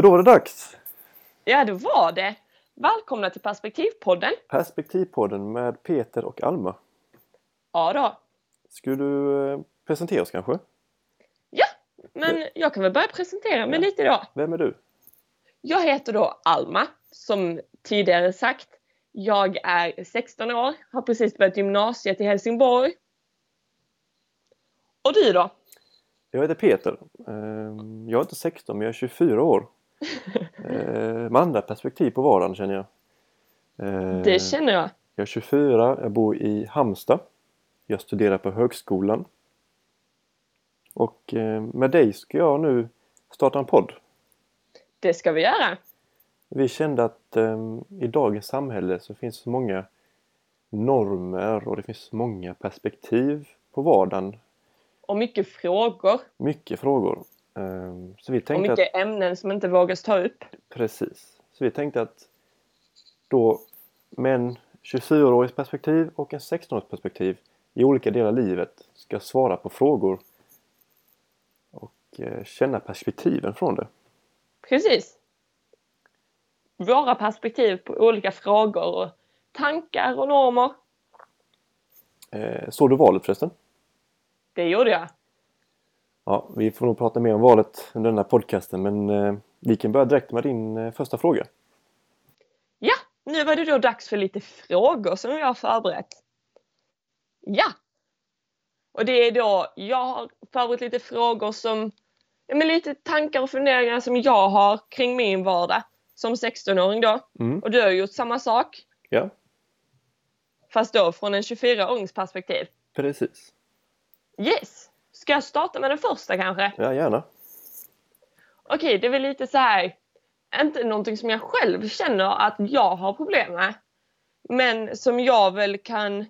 Ja, då var det dags! Ja, det var det! Välkomna till Perspektivpodden! Perspektivpodden med Peter och Alma. Ja då. Skulle du eh, presentera oss kanske? Ja, men jag kan väl börja presentera mig Ja. lite då. Vem är du? Jag heter då Alma, som tidigare sagt. Jag är 16 år, har precis börjat gymnasiet i Helsingborg. Och du då? Jag heter Peter. Ehm, Jag är inte 16 men jag är 24 år. Ehm, Med andra perspektiv på vardagen känner jag. Ehm, Det känner jag. Jag är 24, jag bor i Halmstad. Jag studerar på högskolan. Och eh, med dig ska jag nu starta en podd. Det ska vi göra. Vi kände att eh, i dagens samhälle så finns så många normer och det finns så många perspektiv på vardagen. Och mycket frågor. Mycket frågor. Eh, så vi Och tänkte att mycket ämnen som inte vågas ta upp. Precis. Så vi tänkte att då med en 24-årigs perspektiv och en 16-årigs perspektiv i olika delar av livet ska svara på frågor och eh, känna perspektiven från det. Precis. Våra perspektiv på olika frågor och tankar och normer. Eh, såg du valet förresten? Det gjorde jag. Ja, vi får nog prata mer om valet under den här podcasten men eh, vi kan börja direkt med din eh, första fråga. Ja, nu var det då dags för lite frågor som jag har förberett. Ja! Och det är då, jag har förberett lite frågor som, ja men lite tankar och funderingar som jag har kring min vardag som 16-åring då. Mm. Och du har gjort samma sak, Ja, fast då från en 24-årings perspektiv. precis. Yes! Ska jag starta med den första kanske? Ja, gärna. Okej, det är väl lite så här, inte någonting som jag själv känner att jag har problem med. Men som jag väl kan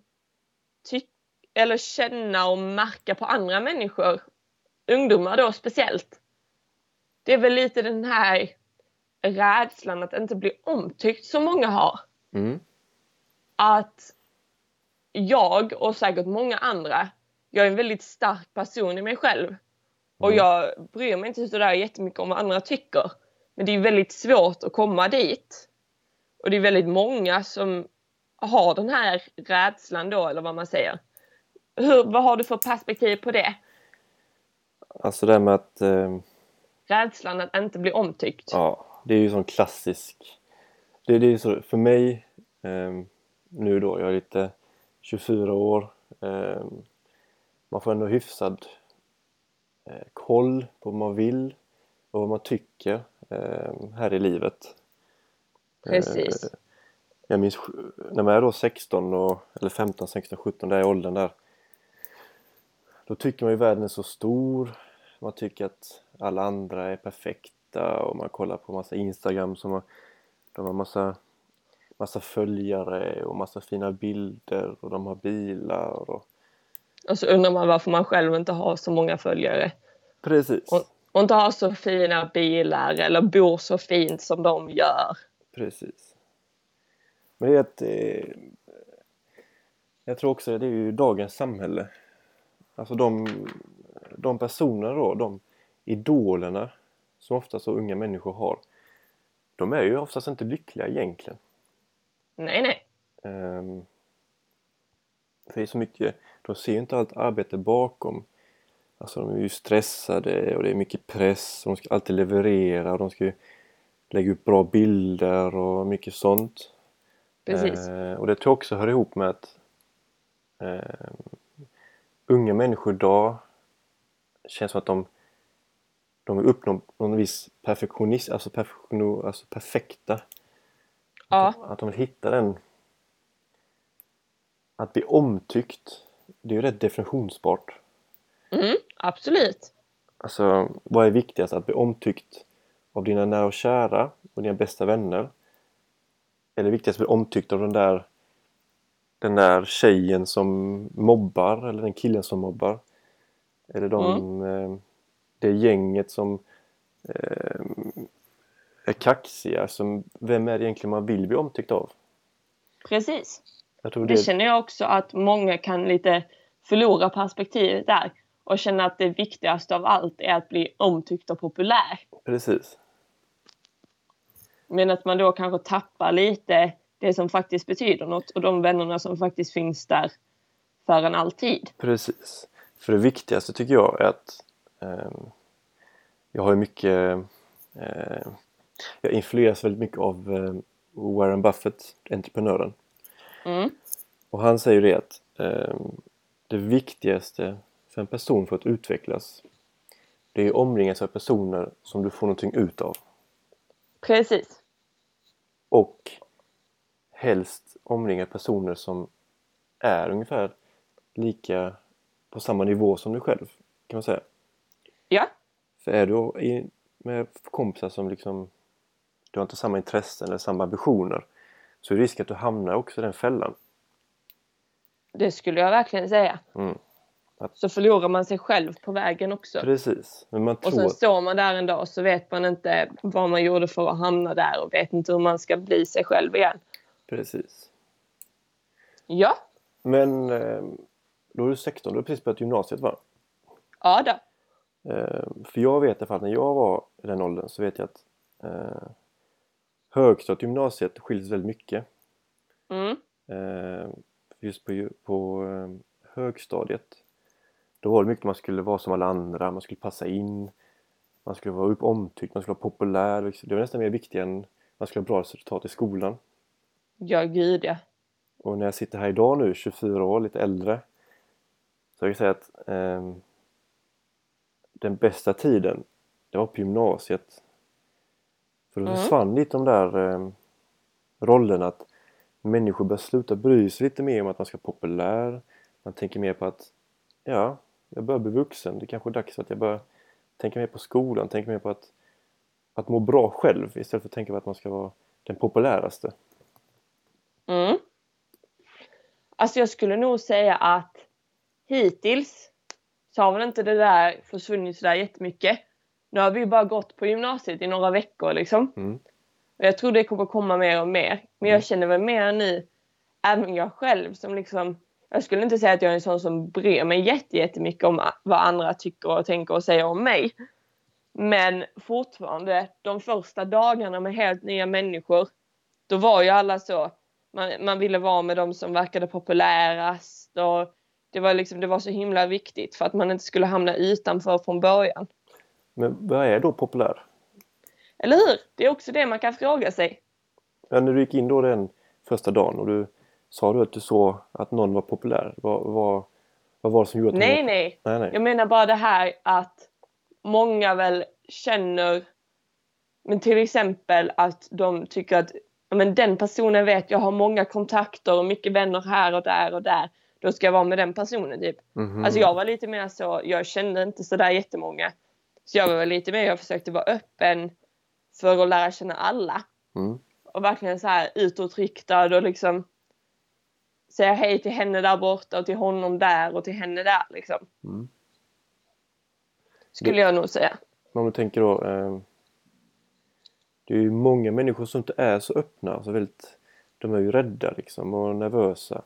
tycka eller känna och märka på andra människor, ungdomar då speciellt. Det är väl lite den här rädslan att inte bli omtyckt som många har. Mm. Att jag och säkert många andra, jag är en väldigt stark person i mig själv. Och Mm. jag bryr mig inte sådär jättemycket om vad andra tycker. Men det är väldigt svårt att komma dit. Och det är väldigt många som har den här rädslan då, eller vad man säger. Hur, vad har du för perspektiv på det? Alltså det med att eh, Rädslan att inte bli omtyckt. Ja, det är ju sån klassisk. Det, det är ju så för mig ehm, nu då, jag är lite 24 år. ehm, man får ändå hyfsad eh, koll på vad man vill och vad man tycker ehm, här i livet. Precis. Eh, jag minns när man är då 16 och, eller 15, 16, 17 där i åldern där. Då tycker man ju världen är så stor. Man tycker att alla andra är perfekta och man kollar på massa Instagram som har, de har massa, massa följare och massa fina bilder och de har bilar och Och så undrar man varför man själv inte har så många följare. precis, Och, och inte har så fina bilar eller bor så fint som de gör. precis. Men det är att eh, jag tror också att det är ju dagens samhälle. Alltså de, de personer då, de idolerna som ofta så unga människor har. De är ju oftast inte lyckliga egentligen. Nej, nej. Ehm, för det är så mycket, de ser ju inte allt arbete bakom. Alltså de är ju stressade och det är mycket press och de ska alltid leverera och de ska ju lägga upp bra bilder och mycket sånt. Precis. Eh, och det tror jag också hör ihop med att eh, unga människor idag känns som att de de vill uppnå någon viss perfektionism, alltså, perfektion, alltså perfekta. Ja, Att de vill hitta den att bli omtyckt det är ju rätt definitionsbart. mm, absolut. Alltså vad är viktigast? Att bli omtyckt av dina nära och kära och dina bästa vänner? Eller viktigast att bli omtyckt av den där den där tjejen som mobbar eller den killen som mobbar? Eller de, eh, det gänget som eh, är kaxiga. Som, vem är det egentligen man vill bli omtyckt av? Precis. Tror Det känner jag också att många kan lite förlora perspektivet där och känna att det viktigaste av allt är att bli omtyckt och populär. Precis. Men att man då kanske tappar lite det som faktiskt betyder något och de vännerna som faktiskt finns där för en alltid. Precis. För det viktigaste tycker jag är att eh, jag har ju mycket eh, jag influeras väldigt mycket av eh, Warren Buffett, entreprenören. Mm. Och han säger det att eh, det viktigaste för en person för att utvecklas det är omringas av personer som du får någonting ut av. Precis. Och helst omringa personer som är ungefär lika på samma nivå som du själv kan man säga. Ja. För är du med kompisar som liksom du har inte samma intressen eller samma ambitioner så är det risk att du hamnar också i den fällan. Det skulle jag verkligen säga. Mm. Att, Så förlorar man sig själv på vägen också. precis. Man Och tror sen står man där en dag så vet man inte vad man gjorde för att hamna där och vet inte hur man ska bli sig själv igen. Precis. Ja, Men eh, då är du 16, du har precis börjat gymnasiet va? ja då. Eh, för jag vet i alla fall när jag var i den åldern så vet jag att eh, högstadiet och gymnasiet skiljer sig väldigt mycket. Mm. Eh, just på, på eh, högstadiet då var det mycket man skulle vara som alla andra, man skulle passa in man skulle vara upp omtyckt, man skulle vara populär. liksom. Det var nästan mer viktigt än man skulle ha bra resultat i skolan. Ja, gud ja. Och när jag sitter här idag nu, 24 år, lite äldre så jag kan säga att ehm, den bästa tiden det var på gymnasiet. För då Mm. försvann lite de där um, rollerna att människor börjar sluta bry sig lite mer om att man ska vara populär. Man tänker mer på att ja, jag börjar bli vuxen. Det kanske är dags att jag börjar tänka mer på skolan, tänka mer på att, att må bra själv istället för att tänka på att man ska vara den populäraste. Mm. Alltså jag skulle nog säga att hittills så har väl inte det där försvunnit sådär jättemycket. Nu har vi bara gått på gymnasiet i några veckor liksom. Mm. Och jag tror det kommer komma mer och mer. Men Mm. jag känner väl mer nu, även jag själv som liksom jag skulle inte säga att jag är en sån som bryr mig jätte- jättemycket om vad andra tycker och tänker och säger om mig. Men fortfarande, de första dagarna med helt nya människor, då var ju alla så. Man, man ville vara med de som verkade populärast och det var, liksom, det var så himla viktigt för att man inte skulle hamna utanför från början. Men vad är då populär? Eller hur? Det är också det man kan fråga sig. Ja, när du gick in då den första dagen och du sa du att du såg att någon var populär. Vad, vad, vad var det som gjorde att Nej, hon... nej. nej, nej. Jag menar bara det här att många väl känner, men till exempel att de tycker att men den personen vet jag har många kontakter och mycket vänner här och där och där. Då ska jag vara med den personen typ. Mhm. Alltså jag var lite mer så, jag kände inte sådär jättemånga. Så jag var väl lite mer, jag försökte vara öppen för att lära känna alla. Mm. Och verkligen så här utåtriktad och liksom säga hej till henne där borta och till honom där och till henne där liksom. Mm. Skulle jag nog säga. Om du tänker då eh, Det är ju många människor som inte är så öppna. Alltså väldigt, de är ju rädda liksom och nervösa.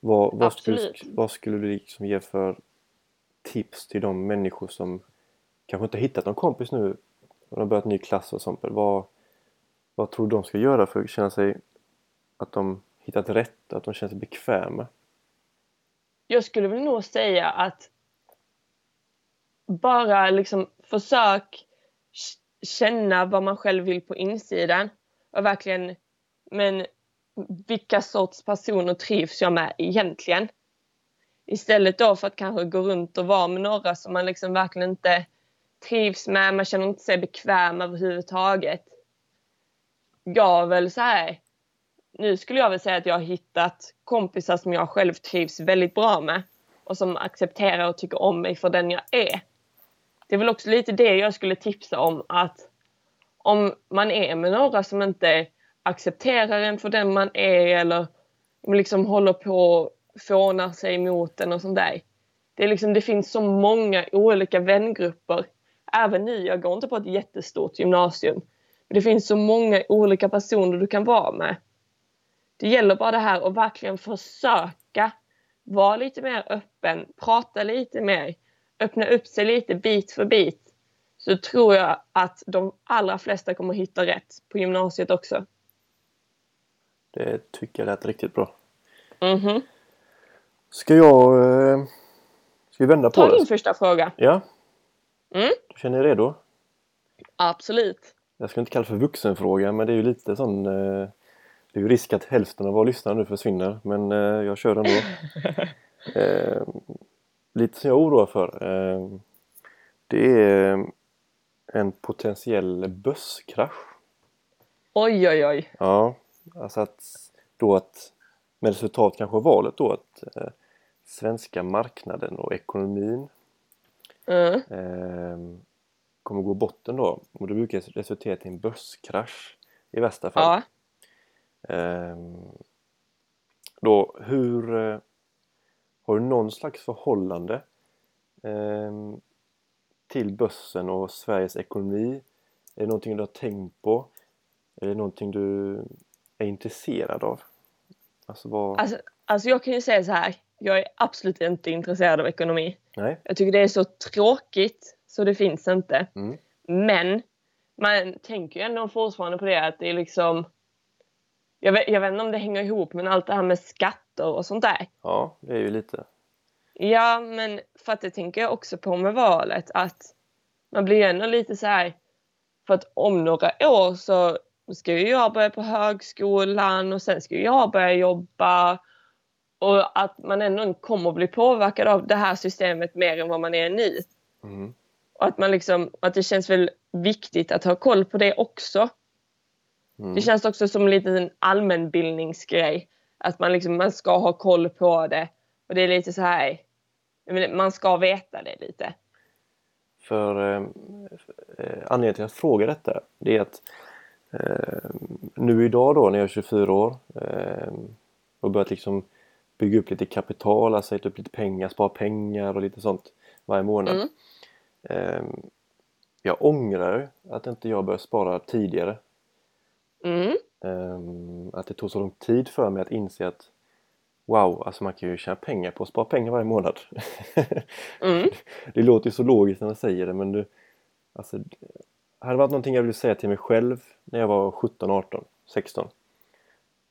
Vad, vad, skulle, vad skulle du liksom ge för tips till de människor som kanske inte hittat någon kompis nu och de har börjat ny klass och sånt. Vad, vad tror du de ska göra för att känna sig att de hittat rätt och att de känner sig bekväma? Jag skulle väl nog säga att bara liksom försök känna vad man själv vill på insidan och verkligen men vilka sorts personer trivs jag med egentligen? Istället då för att kanske gå runt och vara med några som man liksom verkligen inte trivs med, man känner inte sig bekväm överhuvudtaget. Jag väl så här, nu skulle jag väl säga att jag har hittat kompisar som jag själv trivs väldigt bra med och som accepterar och tycker om mig för den jag är. Det är väl också lite det jag skulle tipsa om att om man är med några som inte accepterar en för den man är eller liksom håller på och fånar sig emot en och sånt där. Det, är liksom, det finns så många olika vängrupper. Även nu, jag går inte på ett jättestort gymnasium. Men det finns så många olika personer du kan vara med. Det gäller bara det här att verkligen försöka vara lite mer öppen, prata lite mer, öppna upp sig lite bit för bit. Så tror jag att de allra flesta kommer hitta rätt på gymnasiet också. Det tycker jag lät riktigt bra. Mhm. Ska jag... eh, Ska vi vända på Ta det? din första fråga. Ja. Mm. Känner ni redo? Absolut. Jag ska inte kalla det för vuxenfråga men det är ju lite sån... eh, Det är ju risk att hälften av våra lyssnare nu försvinner men eh, jag kör ändå. eh, lite som jag oroar för. Eh, det är en potentiell börskrasch. Oj, oj, oj. Ja, alltså att då att med resultat kanske valet då att eh, svenska marknaden och ekonomin Mm. eh, kommer gå botten då och det brukar resultera i en börskrasch i värsta fall. Ja. Ehm, då, hur eh, har du någon slags förhållande ehm, till börsen och Sveriges ekonomi? Är det någonting du har tänkt på? Är det någonting du är intresserad av? Alltså vad... Alltså, alltså jag kan ju säga så här. Jag är absolut inte intresserad av ekonomi. Nej? Jag tycker det är så tråkigt så det finns inte. Mm. Men man tänker ju ändå fortfarande på det att det är liksom jag vet, jag vet inte om det hänger ihop men allt det här med skatter och sånt där. Ja, det är ju lite. Ja, men för att det tänker jag också på med valet att man blir ändå lite så här för att om några år så ska ju jag börja på högskolan och sen ska ju jag börja jobba och att man ändå kommer att bli påverkad av det här systemet mer än vad man är nu. Mm. Och att man liksom, att det känns väl viktigt att ha koll på det också. Mm. Det känns också som en liten allmänbildningsgrej. Att man liksom, man ska ha koll på det. Och det är lite så här, man ska veta det lite. För eh, eh, anledningen till att jag frågar detta det är att eh, nu idag då när jag är 24 år eh, och börjat liksom bygga upp lite kapital, alltså sätta upp lite pengar, spara pengar och lite sånt varje månad. Mm. Eh, jag ångrar att inte jag började spara tidigare. Mm. Eh, att det tog så lång tid för mig att inse att Wow, alltså man kan ju tjäna pengar på att spara pengar varje månad. Mm. Det låter ju så logiskt när man säger det men du, alltså, hade det varit någonting jag ville säga till mig själv när jag var 17, 18, 16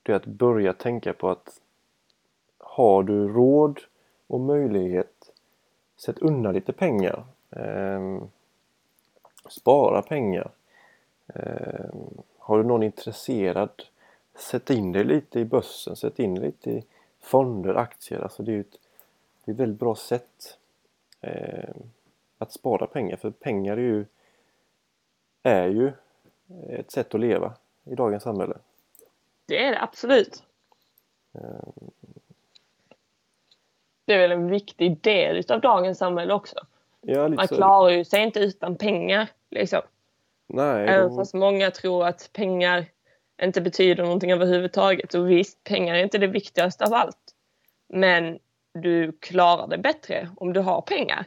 det är att börja tänka på att har du råd och möjlighet sätt undan lite pengar Ehm, spara pengar Ehm, har du någon intresserad sätt in dig lite i börsen, sätt in dig lite i fonder, aktier alltså det är ett, det är ett väldigt bra sätt eh, att spara pengar för pengar är ju, är ju ett sätt att leva i dagens samhälle. Det är det absolut. Det är väl en viktig del utav dagens samhälle också. Ja, Man klarar ju sig inte utan pengar. Liksom. Nej, Även de, fast många tror att pengar inte betyder någonting överhuvudtaget. Och visst, pengar är inte det viktigaste av allt. Men du klarar det bättre om du har pengar.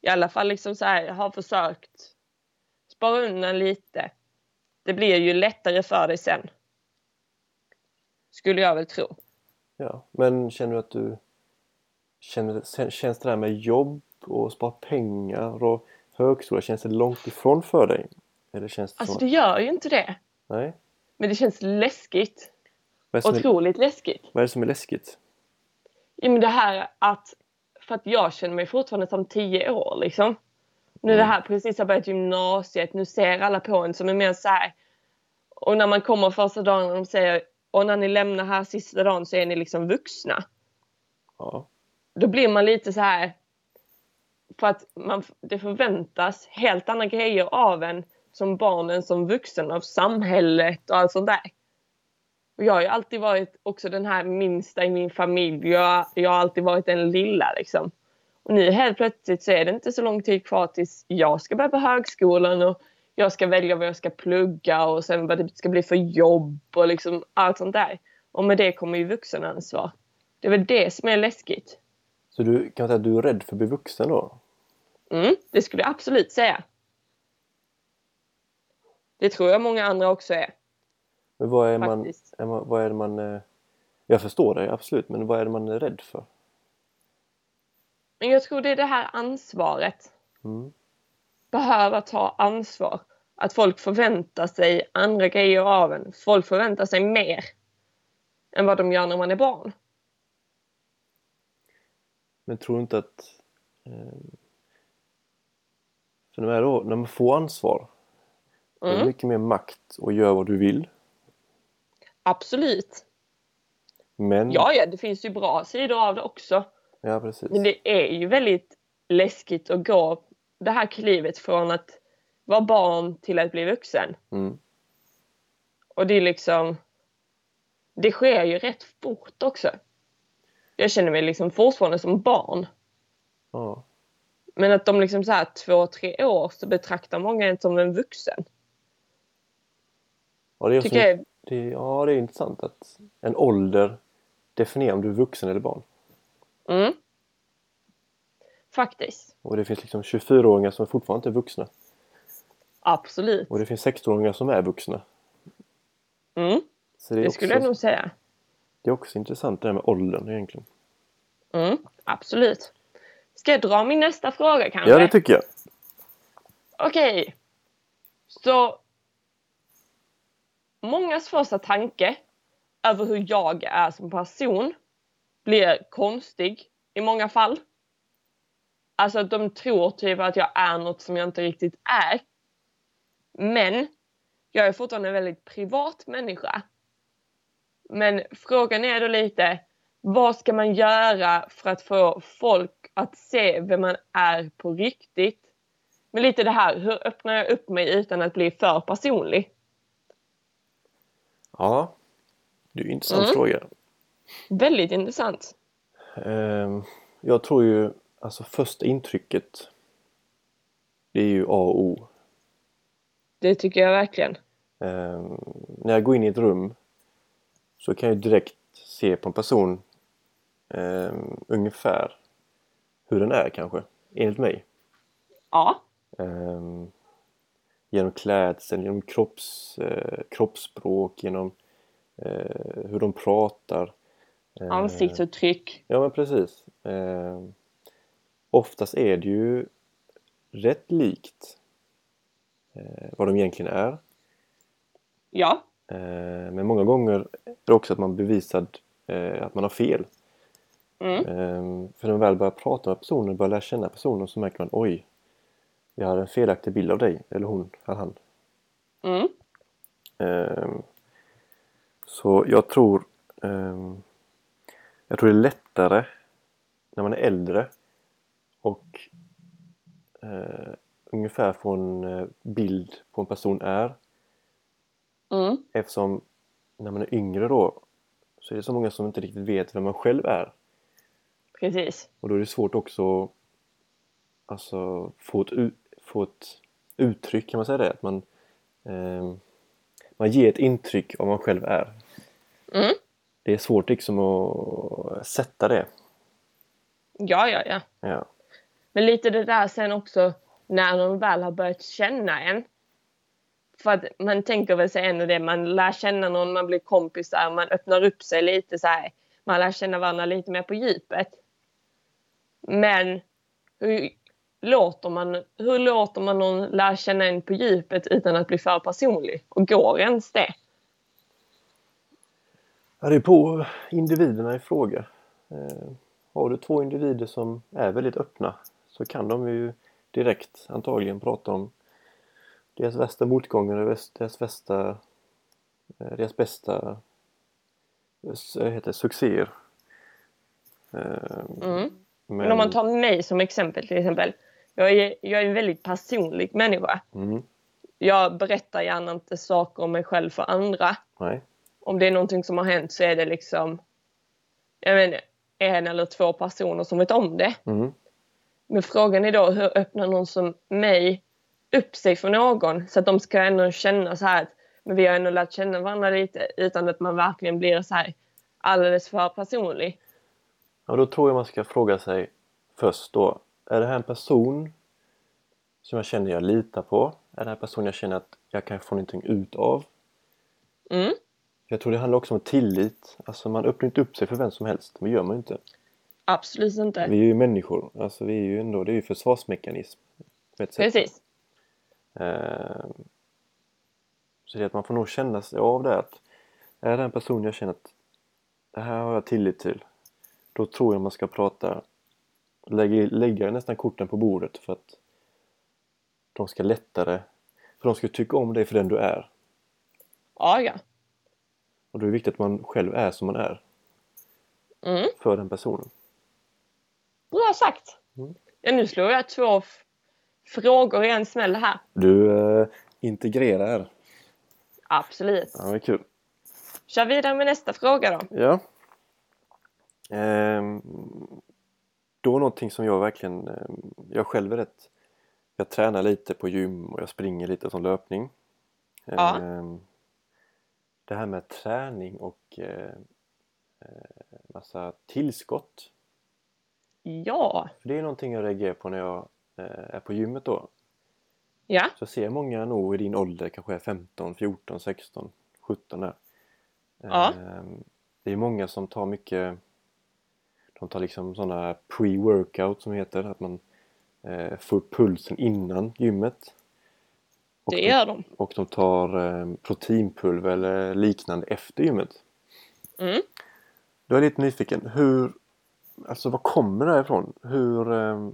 I alla fall liksom så här, jag har försökt spara undan lite. Det blir ju lättare för dig sen. Skulle jag väl tro. ja. Men känner du att du känner, känns det där med jobb och spara pengar och högskola, känns det långt ifrån för dig? Eller känns det Alltså som det gör ju inte det. Nej? Men det känns läskigt. Vad är, Otroligt läskigt. vad är det som är läskigt? Ja, men det här att, för att jag känner mig fortfarande som 10 år liksom. Nu är det Mm. här precis har börjat gymnasiet, nu ser alla på en som är mer så här. Och när man kommer första dagen och de säger, och när ni lämnar här sista dagen så är ni liksom vuxna. Ja. Då blir man lite så här, för att man, det förväntas helt andra grejer av en som barn än som vuxen av samhället och allt sånt där. Och jag har ju alltid varit också den här minsta i min familj. Jag, jag har alltid varit den lilla liksom. Och nu helt plötsligt så är det inte så lång tid kvar tills jag ska börja på högskolan och jag ska välja vad jag ska plugga och sen vad det ska bli för jobb och liksom allt sånt där. Och med det kommer ju vuxenansvar. Det är väl det som är läskigt. Så du kan man säga att du är rädd för att bli vuxen då? Mm, det skulle jag absolut säga. Det tror jag många andra också är. Men vad är man, är man, vad är det man eh, jag förstår dig absolut, men vad är det man är rädd för? Men jag tror det är det här ansvaret. Mm. behöva ta ansvar. Att folk förväntar sig andra grejer av en. Folk förväntar sig mer än vad de gör när man är barn. Men tror du inte att... Eh, för när, då, när man får ansvar, mm. är mycket mer makt och gör vad du vill. Absolut. Men... Ja, ja, det finns ju bra sidor av det också. Ja, precis. Men det är ju väldigt läskigt att gå det här klivet från att vara barn till att bli vuxen. Mm. Och det är liksom... Det sker ju rätt fort också. Jag känner mig liksom fortfarande som barn. Ja. Men att de liksom så här två, tre år så betraktar många en som en vuxen. Ja, det är, som, jag... det, ja, det är intressant att en ålder definierar om du är vuxen eller barn. Mm. Faktiskt. Och det finns liksom 24-åringar som fortfarande inte är vuxna. Absolut. Och det finns 16-åringar som är vuxna. Mm. Det, det skulle jag nog säga. Det är också intressant det här med åldern egentligen. Mm, absolut. Ska jag dra min nästa fråga kanske? Ja, det tycker jag. Okej. Okay. Så Mångas första tanke över hur jag är som person blir konstig i många fall. Alltså att de tror typ att jag är något som jag inte riktigt är. Men jag är fortfarande en väldigt privat människa. Men frågan är då lite, vad ska man göra för att få folk att se vem man är på riktigt? Men lite det här, hur öppnar jag upp mig utan att bli för personlig? Ja, det är en intressant mm. fråga. Väldigt intressant. Ehm, jag tror ju, alltså första intrycket, det är ju A och O. Det tycker jag verkligen. Ehm, när jag går in i ett rum så kan jag direkt se på en person um, ungefär hur den är kanske, enligt mig. Ja. Um, genom klädseln, genom kropps, uh, kroppsspråk, genom uh, hur de pratar. Ansiktsuttryck. Uh, ja men precis. Uh, oftast är det ju rätt likt vad de egentligen är. Ja. Eh, men många gånger är det också att man bevisar eh, att man har fel. Mm. Eh, för när man väl börjar prata med personen, börjar lära känna personen så märker man oj, jag har en felaktig bild av dig, eller hon, eller han. Mm. Så jag tror jag tror det är lättare när man är äldre och uh, ungefär få en bild på en person är Mm. Eftersom när man är yngre då så är det så många som inte riktigt vet vem man själv är. Precis. Och då är det svårt också alltså få ett, få ett uttryck, kan man säga det? Att man, eh, man ger ett intryck av vad man själv är. Mm. Det är svårt liksom att sätta det. Ja, ja, ja. ja. Men lite det där sen också när de väl har börjat känna en för att man tänker väl sig ändå det, man lär känna någon, man blir kompisar, man öppnar upp sig lite så här. Man lär känna varandra lite mer på djupet. Men hur låter man, hur låter man någon lära känna en på djupet utan att bli för personlig? Och går ens det? Ja, det är på individerna i fråga. Eh, har du två individer som är väldigt öppna så kan de ju direkt antagligen prata om deras värsta motgångar och deras värsta eh, deras bästa eh, heter succéer. Eh, mm. Men... Men om man tar mig som exempel till exempel. Jag är, jag är en väldigt personlig människa. Mm. Jag berättar gärna inte saker om mig själv för andra. Nej. Om det är någonting som har hänt så är det liksom jag menar, en eller två personer som vet om det. Mm. Men frågan är då hur öppnar någon som mig upp sig för någon så att de ska ändå känna så här att men vi har ändå lärt känna varandra lite utan att man verkligen blir så här alldeles för personlig. Ja, då tror jag man ska fråga sig först då, är det här en person som jag känner jag litar på? Är det här en person jag känner att jag kan få någonting ut av? Mm. Jag tror det handlar också om tillit. Alltså man öppnar inte upp sig för vem som helst. Det gör man inte. Absolut inte. Vi är ju människor. Alltså vi är ju ändå, det är ju försvarsmekanism. Precis. Eh, så det är att man får nog känna sig av det att är det en person jag känner att det här har jag tillit till då tror jag man ska prata lägga, lägga nästan korten på bordet för att de ska lättare för de ska tycka om dig för den du är Ja, ja. och då är det viktigt att man själv är som man är Mm. för den personen Bra sagt. Mm. Ja, nu slår jag två frågor i en smäll här. du eh, integrerar Absolut. ja det är kul Kör vidare med nästa fråga då. Ja. Ehm, då någonting som jag verkligen, ehm, jag själv är rätt, jag tränar lite på gym och jag springer lite som löpning. Ja. Ehm, det här med träning och eh, eh, massa tillskott. Ja. För det är någonting jag reagerar på när jag eh, är på gymmet då. Ja. Så jag ser många nog i din ålder, kanske är 15, 14, 16, 17 där. Ja. Ehm, Det är många som tar mycket De tar liksom sådana pre-workout som heter att man eh, får pulsen innan gymmet. Och Det de, gör de. och de tar eh, proteinpulver eller liknande efter gymmet. Mm. Då är jag lite nyfiken. Hur Alltså var kommer det här ifrån? Hur eh,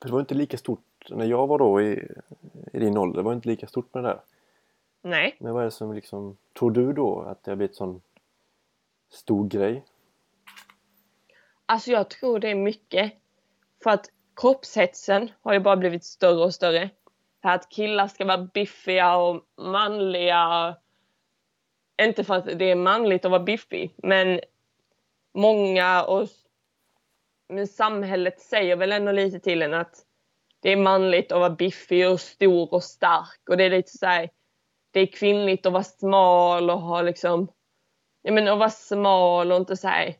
För det var inte lika stort när jag var då i, i din ålder. Det var inte lika stort med det där. Nej. Men vad är det som liksom Tror du då att det har blivit sån stor grej? Alltså jag tror det är mycket. För att kroppshetsen har ju bara blivit större och större. Det här att killar ska vara biffiga och manliga. Inte för att det är manligt att vara biffig, men många och men samhället säger väl ändå lite till en att det är manligt att vara biffig och stor och stark och det är lite så här, det är kvinnligt att vara smal och ha liksom, ja men att vara smal och inte så här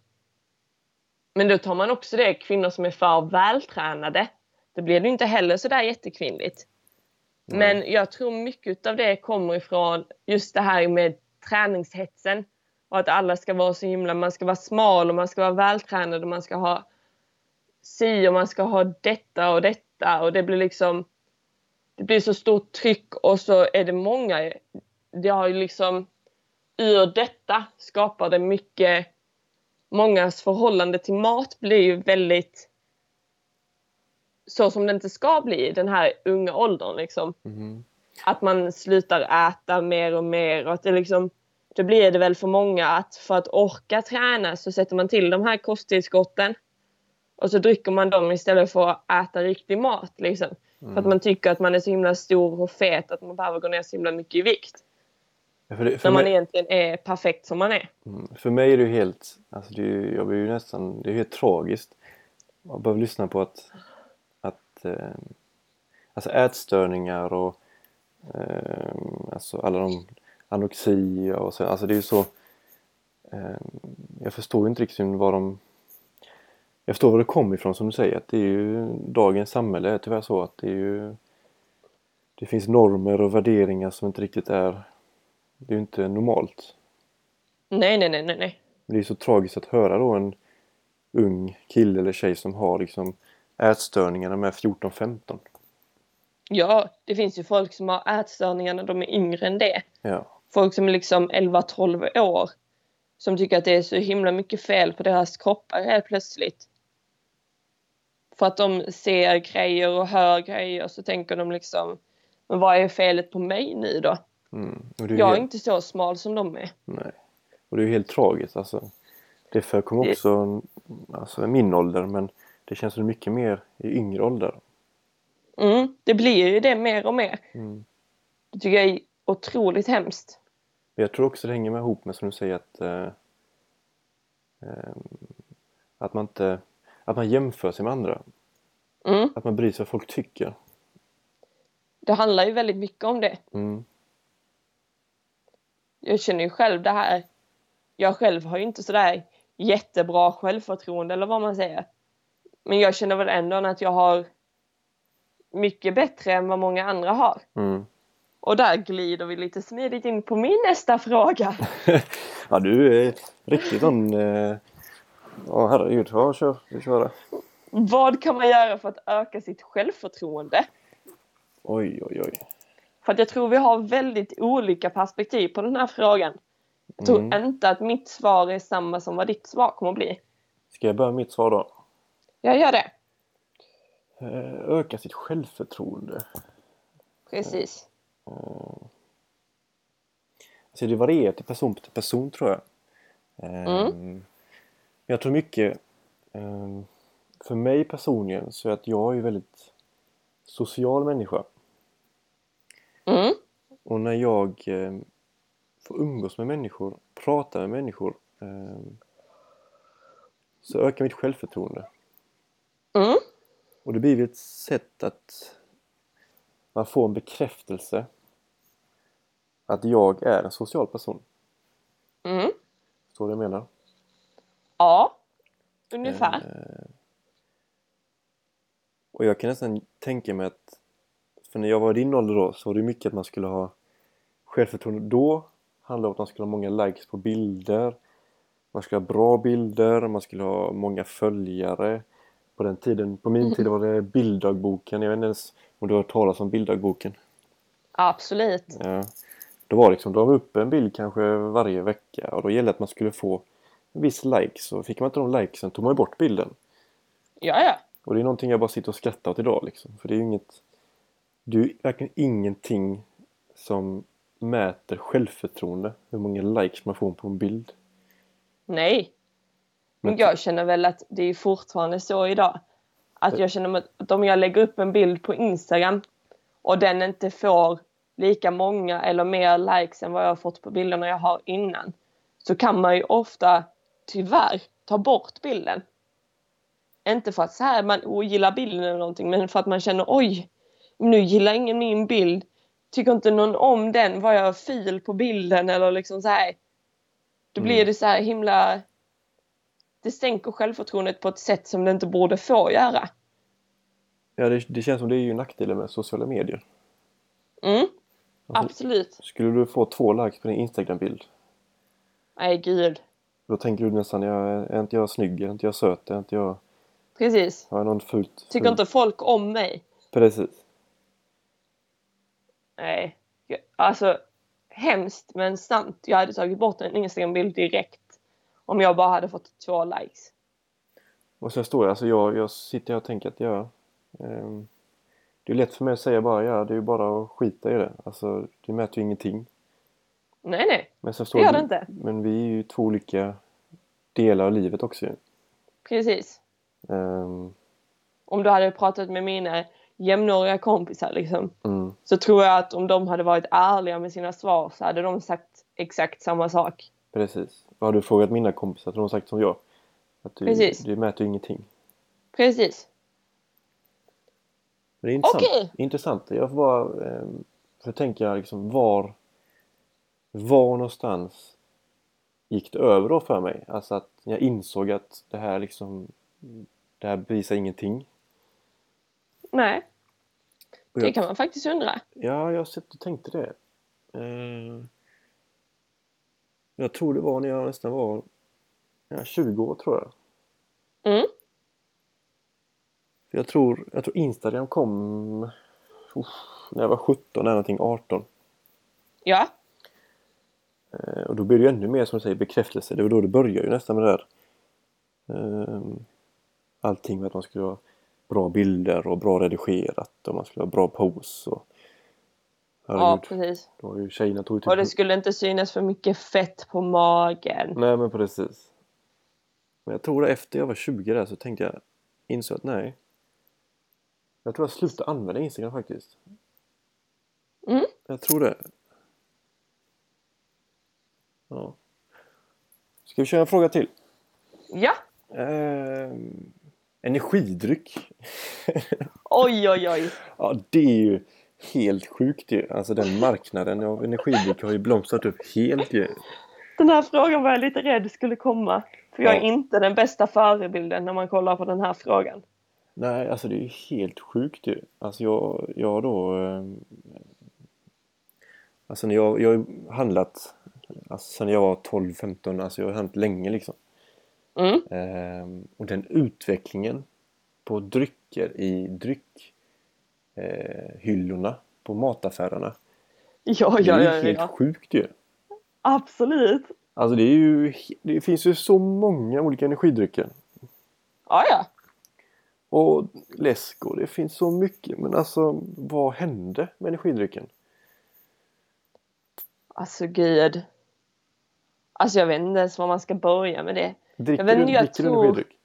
men då tar man också det kvinnor som är för vältränade. Då blir det inte heller så där jättekvinnligt. Men jag tror mycket av det kommer ifrån just det här med träningshetsen. Och att alla ska vara så himla, man ska vara smal och man ska vara vältränad och man ska ha si och man ska ha detta och detta och det blir liksom det blir så stort tryck och så är det många det har ju liksom ur detta skapar det mycket mångas förhållande till mat blir ju väldigt så som det inte ska bli i den här unga åldern liksom. Mhm. Att man slutar äta mer och mer och att det liksom då blir det väl för många att för att orka träna så sätter man till de här kosttillskotten och så dricker man dem istället för att äta riktig mat liksom. För att man tycker att man är så himla stor och fet att man behöver gå ner så himla mycket i vikt. Ja, För, det, för, När man mig, egentligen är perfekt som man är. mm, för mig är det ju helt, alltså det är, ju- jag blir ju nästan, det är helt tragiskt. Man behöver lyssna på att, att eh, alltså ätstörningar och eh, alltså alla de anorexia och så, alltså det är ju så eh, jag förstår ju inte riktigt vad de jag förstår var det kommer ifrån som du säger att det är ju dagens samhälle är tyvärr så att det är ju det finns normer och värderingar som inte riktigt är det är ju inte normalt Nej, nej, nej, nej, nej. det är så tragiskt att höra då en ung kille eller tjej som har liksom ätstörningar när de är 14-15 Ja, det finns ju folk som har ätstörningar när de är yngre än det. ja Folk som är liksom 11-12 år. Som tycker att det är så himla mycket fel på deras kroppar helt plötsligt. För att de ser grejer och hör grejer så tänker de liksom Men vad är felet på mig nu då? mm. Jag är helt, inte så smal som de är. nej. och det är ju helt tragiskt alltså det förekommer Det- också alltså i min ålder men det känns som mycket mer i yngre ålder Mm, det blir ju det mer och mer. mm. Det tycker jag är otroligt hemskt. Jag tror också det hänger med ihop med som du säger att eh, eh, att man inte att man jämför sig med andra Mm, att man bryr sig vad folk tycker det handlar ju väldigt mycket om det. mm. jag känner ju själv det här. Jag själv har ju inte sådär jättebra självförtroende eller vad man säger. Men jag känner väl ändå att jag har mycket bättre än vad många andra har. Mm. Och där glider vi lite smidigt in på min nästa fråga. ja du är riktigt sån eh, ja herregud, ja kör, vi kör det. Vad kan man göra för att öka sitt självförtroende? Oj, oj, oj. För att jag tror vi har väldigt olika perspektiv på den här frågan. Jag tror Mm. inte att mitt svar är samma som vad ditt svar kommer att bli. Ska jag börja med mitt svar då? Jag gör det. Eh, Öka sitt självförtroende. Precis. Alltså det varierar till person till person tror jag. Ehm, Men jag tror mycket ehm, för mig personligen så är att jag är ju väldigt social människa. Mm. Och när jag ehm, får umgås med människor, prata med människor ehm, så ökar mitt självförtroende. Mm. Och det blir ett sätt att man får en bekräftelse att jag är en social person. Mm. Så jag menar. Ja. Ungefär. Eh, Och jag kan nästan tänka mig att för när jag var i din ålder då så var det mycket att man skulle ha självförtroende. Då handlade det om att man skulle ha många likes på bilder. Man skulle ha bra bilder, man skulle ha många följare. På den tiden, på min tid var det bilddagboken. Jag vet inte ens om du har hört talas om bilddagboken? Absolut. Ja. Då var det liksom, då var upp en bild kanske varje vecka och då gällde det att man skulle få viss likes och fick man inte de likesen tog man ju bort bilden. Ja, ja. Och det är någonting jag bara sitter och skrattar åt idag liksom. För det är ju inget... Det är ju verkligen ingenting som mäter självförtroende. Hur många likes man får på en bild. Nej. Men Men- jag känner väl att det är fortfarande så idag. Att jag känner att om jag lägger upp en bild på Instagram och den inte får lika många eller mer likes än vad jag har fått på bilderna jag har innan. Så kan man ju ofta tyvärr ta bort bilden. Inte för att så här man ogillar bilden eller någonting men för att man känner oj, nu gillar ingen min bild. Tycker inte någon om den, var jag fil på bilden eller liksom så här. Då blir Mm. det så här himla det sänker självförtroendet på ett sätt som det inte borde få göra. Ja, det, det känns som det är ju nackdelen med sociala medier. Mm, Alltså, absolut. Skulle du få två likes på din Instagram-bild Nej, gud. Då tänker du nästan, jag, är inte jag snygg? Är inte jag söt? Är inte jag... Precis. Har jag någon fult? Tycker ful- inte folk om mig? Precis. Nej. Alltså, hemskt men sant. Jag hade tagit bort en Instagram-bild direkt. Om jag bara hade fått två likes. Och sen står jag, alltså jag, jag sitter och tänker att jag... ehm, det är lätt för mig att säga bara ja, det är ju bara att skita i det. Alltså, det mäter ju ingenting. Nej, nej. Men sen står Det gör det inte. Men vi är ju två olika delar av livet också ju. Precis. Ehm, Om du hade pratat med mina jämnåriga kompisar liksom. mm, Så tror jag att om de hade varit ärliga med sina svar så hade de sagt exakt samma sak. precis. Vad har du frågat mina kompisar? De har sagt som jag. Att du, Precis. du mäter ju ingenting. Precis. Men det är intressant. Okej. intressant. Jag får bara... så tänker jag liksom var... Var någonstans gick det över då för mig? Alltså att jag insåg att det här liksom... Det här bevisar ingenting. Nej, Och det jag, kan man faktiskt undra. Ja, jag har sett och tänkte det. Eh, jag tror det var när jag nästan var ja, 20 år tror jag. Mm. För jag tror, jag tror Instagram kom uff, när jag var 17 eller någonting, 18. Ja, och då blir det ju ännu mer som du säger bekräftelse. Det var då det började ju nästan med det där. Eh, allting med att man skulle ha bra bilder och bra redigerat och man skulle ha bra pose. Och, ja precis. då ju tjejerna tog Och det skulle inte synas för mycket fett på magen. Nej men precis. Men jag tror att efter jag var 20 där så tänkte jag, insåg att nej. Jag tror jag slutade använda Instagram faktiskt. Mm. Jag tror det. Ja. Ska vi köra en fråga till? Ja, Ehm, energidryck. oj oj oj. ja det är ju helt sjukt ju. Alltså den marknaden av energidryck har ju blomstrat upp helt ju. Den här frågan var jag lite rädd skulle komma. För jag är Ja. inte den bästa förebilden när man kollar på den här frågan. Nej, alltså det är helt sjukt ju. Alltså jag, jag då... Eh, alltså när jag, jag har handlat alltså sen jag var 12-15, alltså jag har handlat länge liksom. Mm. Eh, och den utvecklingen på drycker i dryck eh, på mataffärerna. Ja, Det ja, är ju ja, helt ja. sjukt ju. Absolut. Alltså det är ju, det finns ju så många olika energidrycker. Ja, ja. Och läsk och det finns så mycket. Men alltså vad hände med energidrycken? Alltså gud. Alltså jag vet inte ens var man ska börja med det. Dricker, Jag vet du, jag dricker du tror- energidryck?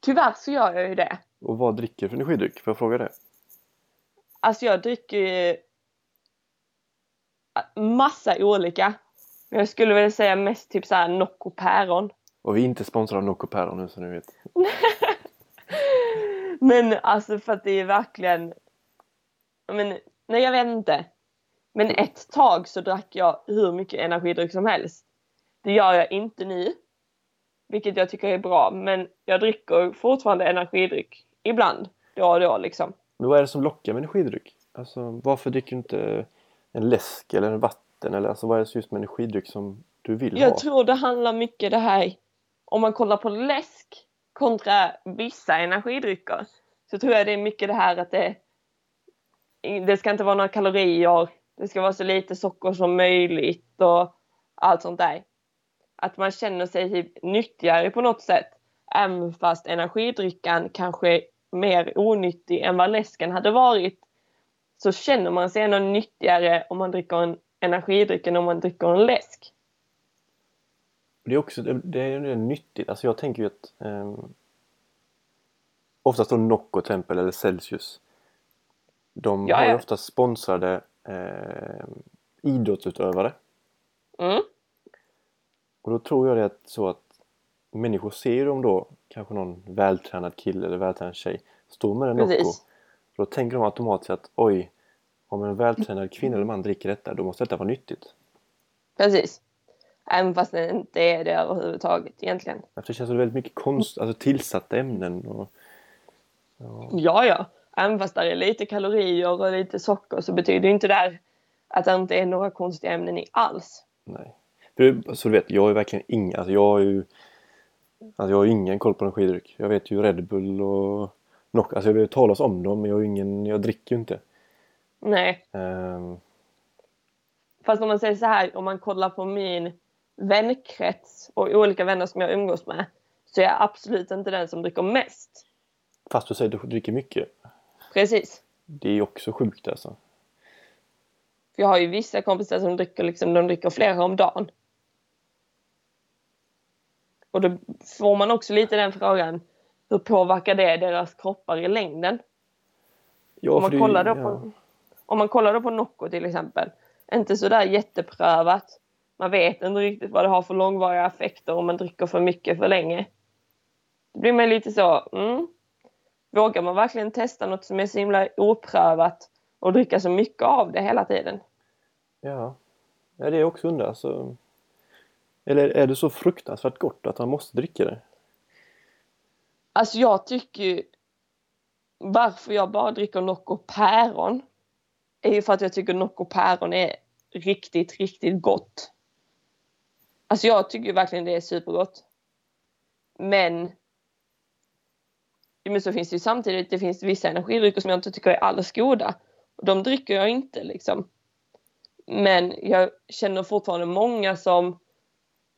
Tyvärr så gör jag ju det. Och vad dricker du för energidryck? Får jag fråga det? Alltså jag dricker ju massa olika. Jag skulle väl säga mest typ såhär Nocco päron. Och vi är inte sponsrade av Nocco Päron nu så ni vet. Men alltså för att det är verkligen... Men, nej jag vet inte. Men ett tag så drack jag hur mycket energidryck som helst. Det gör jag inte nu. Vilket jag tycker är bra. Men jag dricker fortfarande energidryck. Ibland. Då och då liksom. Men vad är det som lockar med energidryck? Alltså varför dricker du inte en läsk eller en vatten? Eller alltså vad är det just med energidryck som du vill Jag ha? tror det handlar mycket det här. Om man kollar på läsk kontra vissa energidrycker. Så tror jag det är mycket det här att det det ska inte vara några kalorier. Det ska vara så lite socker som möjligt och allt sånt där. Att man känner sig typ nyttigare på något sätt. Även fast energidryckan kanske är mer onyttig än vad läsken hade varit. Så känner man sig ändå nyttigare om man dricker en energidryck än om man dricker en läsk. Det är också det, är det är nyttigt. Alltså jag tänker ju att eh, oftast då Nocco till exempel eller Celsius. De Ja, har ju ja. ofta sponsrade eh, idrottsutövare. Mm. Och då tror jag det är så att människor ser dem då, kanske någon vältränad kille eller vältränad tjej, står med en Nocco. Då tänker de automatiskt att oj, om en vältränad kvinna eller man dricker detta, då måste detta vara nyttigt. Precis. Även fast det inte är det överhuvudtaget egentligen. För det känns som väldigt mycket konst, alltså tillsatta ämnen och ja, Ja, ja. Även fast det är lite kalorier och lite socker så betyder inte det här att det inte är några konstiga ämnen i alls. nej. Så du vet, jag är verkligen ingen, alltså jag har ju Alltså jag har ingen koll på energidryck. Jag vet ju Red Bull och Nocco, alltså jag vet talas om dem men jag har ingen, jag dricker ju inte. Nej. Ehm, Fast om man säger så här, om man kollar på min vänkrets och olika vänner som jag umgås med så är jag absolut inte den som dricker mest. fast du säger att du dricker mycket. Precis. Det är ju också sjukt alltså. För jag har ju vissa kompisar som dricker, liksom, de dricker flera om dagen. Och då får man också lite den frågan, hur påverkar det deras kroppar i längden? Ja, om, man det- kollar då ja. på, om man kollar då på Nocco till exempel. Inte sådär jätteprövat. Man vet inte riktigt vad det har för långvariga effekter om man dricker för mycket för länge. Då blir man lite så, mm. Vågar man verkligen testa något som är så himla oprövat och dricka så mycket av det hela tiden? Ja, ja det är också undrar. Alltså, eller är det så fruktansvärt gott att man måste dricka det? Alltså jag tycker ju varför jag bara dricker Nocco päron är ju för att jag tycker Nocco päron är riktigt, riktigt gott. Alltså jag tycker ju verkligen det är supergott. Men men så finns det ju samtidigt, det finns vissa energidrycker som jag inte tycker är alls goda. Och de dricker jag inte liksom. Men jag känner fortfarande många som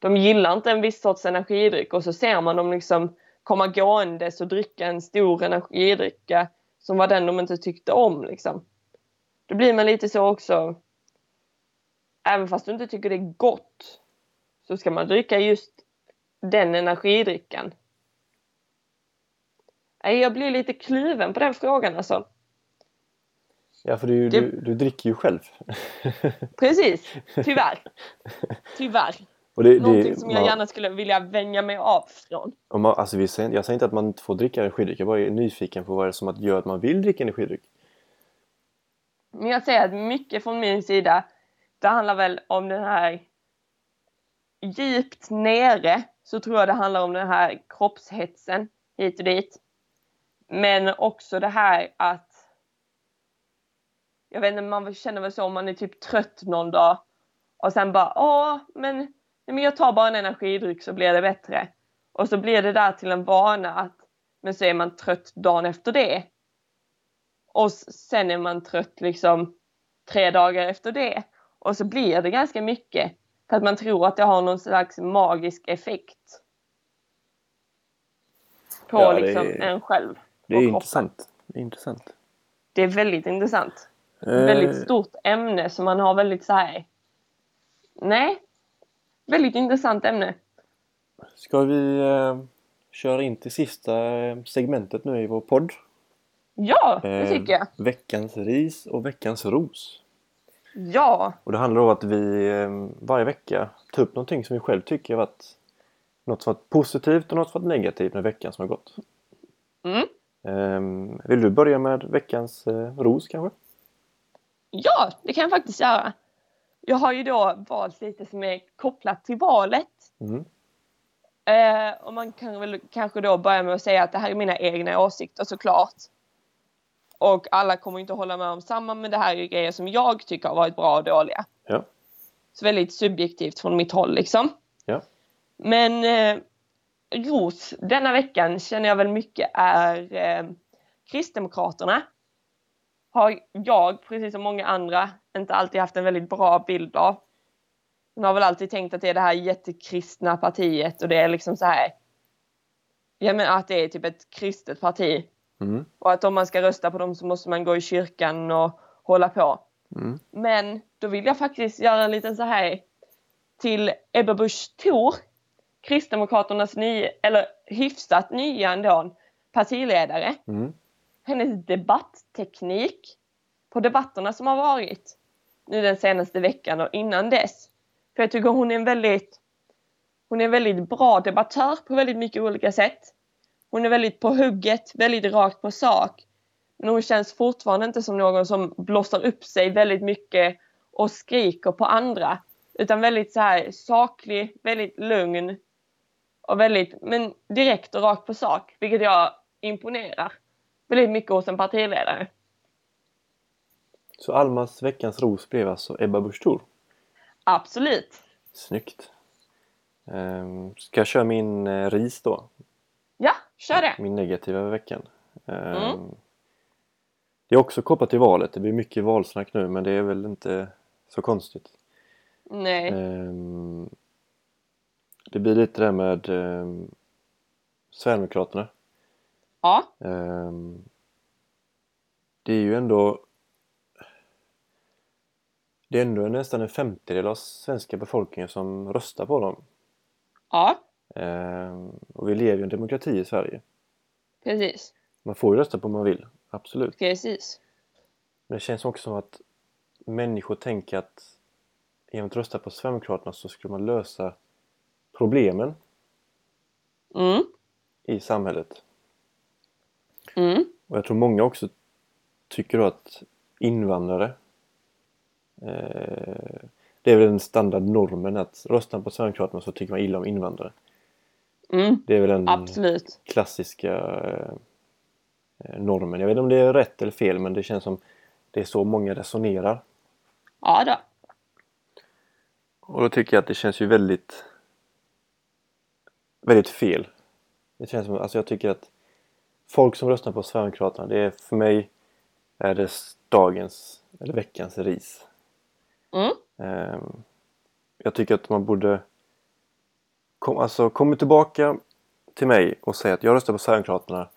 de gillar inte en viss sorts energidryck och så ser man dem liksom komma gåendes och dricka en stor energidricka som var den de inte tyckte om liksom. Då blir man lite så också. Även fast du inte tycker det är gott så ska man dricka just den energidrycken. Jag blir lite kluven på den frågan alltså. Ja, för du, Det- du, du dricker ju själv. Precis, tyvärr. Tyvärr. Och det, Någonting det, som jag man- gärna skulle vilja vänja mig av från. man, alltså vi säger, jag säger inte att man inte får dricka energidryck. Jag bara är nyfiken på vad det är som att gör att man vill dricka energidryck. Men jag säger att mycket från min sida, det handlar väl om den här djupt nere så tror jag det handlar om den här kroppshetsen hit och dit. Men också det här att jag vet inte, man känner väl så om man är typ trött någon dag och sen bara åh, men, nej, men jag tar bara en energidryck så blir det bättre. Och så blir det där till en vana att men så är man trött dagen efter det. Och sen är man trött liksom tre dagar efter det. Och så blir det ganska mycket. För att man tror att det har någon slags magisk effekt. På Ja, liksom är- en själv. Det är intressant. Det är intressant. Det är väldigt intressant. Eh, Väldigt stort ämne som man har väldigt så här. Nej. Väldigt intressant ämne. Ska vi eh, köra in till sista eh, segmentet nu i vår podd? Ja, det Eh, tycker jag. Veckans ris och veckans ros. Ja, Och det handlar om att vi eh, varje vecka tar upp någonting som vi själv tycker har varit något som varit positivt och något som varit negativt med veckan som har gått. Mm. Eh, vill du börja med veckans eh, ros kanske? ja, det kan jag faktiskt göra. Jag har ju då valt lite som är kopplat till valet. Mm. Eh, och man kan väl kanske då börja med att säga att det här är mina egna åsikter såklart. Och alla kommer inte hålla med om samma, men det här är grejer som jag tycker har varit bra och dåliga. Ja. Så väldigt subjektivt från mitt håll liksom. Ja. Men eh, ros denna veckan känner jag väl mycket är eh, Kristdemokraterna. Har jag, precis som många andra, inte alltid haft en väldigt bra bild av. Man har väl alltid tänkt att det är det här jättekristna partiet och det är liksom så här. Jag menar att det är typ ett kristet parti. Mm. Och att om man ska rösta på dem så måste man gå i kyrkan och hålla på. Mm. Men då vill jag faktiskt göra en liten så här till Ebba Busch Thor, Kristdemokraternas nya, eller hyfsat nya ändå, partiledare. Mm. Hennes debattteknik på debatterna som har varit nu den senaste veckan och innan dess. För jag tycker hon är en väldigt hon är en väldigt bra debattör på väldigt mycket olika sätt. Hon är väldigt på hugget, väldigt rakt på sak. Men hon känns fortfarande inte som någon som blåser upp sig väldigt mycket och skriker på andra. Utan väldigt så här saklig, väldigt lugn och väldigt, men direkt och rakt på sak. Vilket jag imponerar väldigt mycket hos en partiledare. Så Almas veckans ros blev alltså Ebba Busch Thor. Absolut. Snyggt! Ehm, ska jag köra min eh, ris då? Ja, kör det. Min negativa veckan. Ehm, Mm. Det är också kopplat till valet. Det blir mycket valsnack nu men det är väl inte så konstigt. Nej. Ehm, det blir lite det där med Sverigedemokraterna. Ja. Ehm, det är ju ändå det är ändå nästan en femtedel av svenska befolkningen som röstar på dem. Ja, Ehm, och vi lever ju i en demokrati i Sverige. precis. Man får ju rösta på om man vill, absolut. Precis. Men det känns också som att människor tänker att genom att rösta på Sverigedemokraterna så skulle man lösa problemen Mm. i samhället. Mm. Och jag tror många också tycker då att invandrare eh, det är väl den standardnormen att röstar på Sverigedemokraterna så tycker man illa om invandrare. Mm. Det är väl den Absolut. klassiska eh, normen. Jag vet inte om det är rätt eller fel men det känns som det är så många resonerar. Ja då. Och då tycker jag att det känns ju väldigt väldigt fel. Det känns som, alltså jag tycker att folk som röstar på Sverigedemokraterna, det är för mig är det dagens eller veckans ris. Mm. Ehm, jag tycker att man borde kom, alltså komma tillbaka till mig och säga att jag röstar på Sverigedemokraterna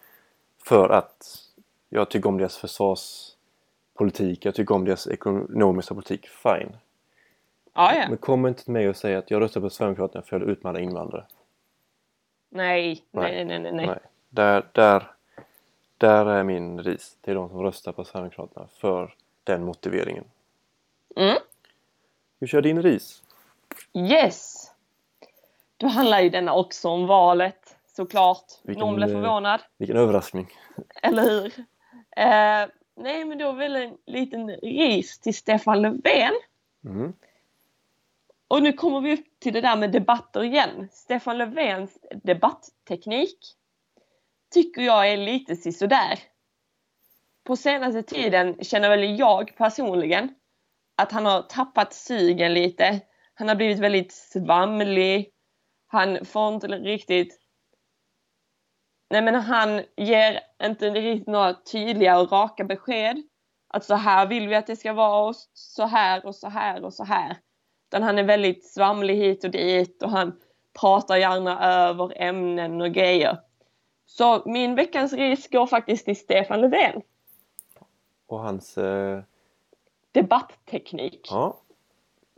för att jag tycker om deras försvarspolitik, jag tycker om deras ekonomiska politik, fine. Ja, ja. Men kom inte till mig och säg att jag röstar på Sverigedemokraterna för att utmana invandrare. Nej. nej, nej, nej, nej. Nej. Där, där, där är min ris till de som röstar på Sverigedemokraterna för den motiveringen. Mm. Hur kör din ris? Yes! Då handlar ju denna också om valet, såklart. Vilken, Någon blev eh, förvånad, Vilken överraskning! eller hur? Eh, nej, men då väl en liten ris till Stefan Löfven. Mm. Och nu kommer vi upp till det där med debatter igen. Stefan Löfvens debattteknik tycker jag är lite sisådär. På senaste tiden känner väl jag personligen att han har tappat sugen lite. Han har blivit väldigt svamlig. Han får inte riktigt nej men han ger inte riktigt några tydliga och raka besked. Att så här vill vi att det ska vara och så här och så här och så här. Utan han är väldigt svamlig hit och dit och han pratar gärna över ämnen och grejer. Så min veckans ris går faktiskt till Stefan Löfven. Och hans... Eh, Debattteknik. ja,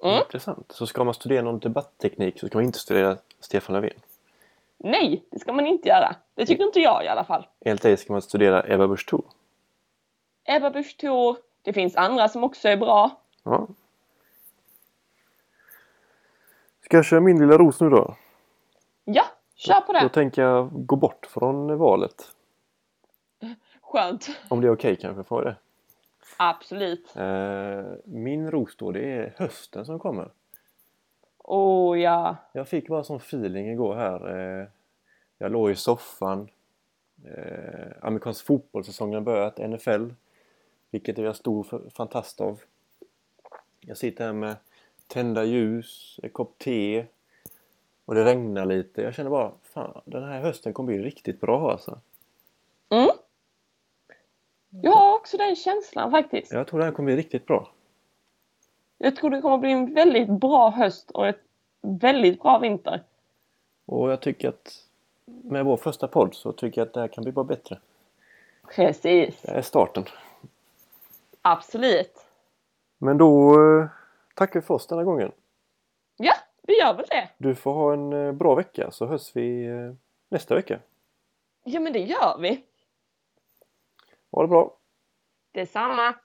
Mm. intressant. Så ska man studera någon debattteknik så ska man inte studera Stefan Löfven. Nej, det ska man inte göra. Det tycker inte jag i alla fall. Enligt dig ska man studera Ebba Busch Thor. Ebba Busch Thor. Det finns andra som också är bra. Ja. Ska jag köra min lilla ros nu då? Ja, kör på Då det. tänker jag gå bort från valet. Skönt. Om det är okej kanske, får jag det? Absolut. Eh, min ros då, det är hösten som kommer. Oh ja. Jag fick bara sån feeling igår här. Eh, jag låg i soffan. Eh, amerikansk fotbollssäsongen har börjat, NFL. Vilket jag är stor fantast av. Jag sitter här med tända ljus, en kopp te. Och det regnar lite. Jag känner bara, fan den här hösten kommer bli riktigt bra alltså. Mm. Jag har också den känslan faktiskt. Jag tror här kommer bli riktigt bra. Jag tror det kommer bli en väldigt bra höst och ett väldigt bra vinter. Och jag tycker att med vår första podd så tycker jag att det här kan bli bara bättre. Precis. Det är starten. Absolut. Men då eh, tackar vi för oss denna gången. Vi gör väl det. Du får ha en eh, bra vecka så hörs vi eh, nästa vecka. Ja, men det gör vi. Ha det bra! Detsamma.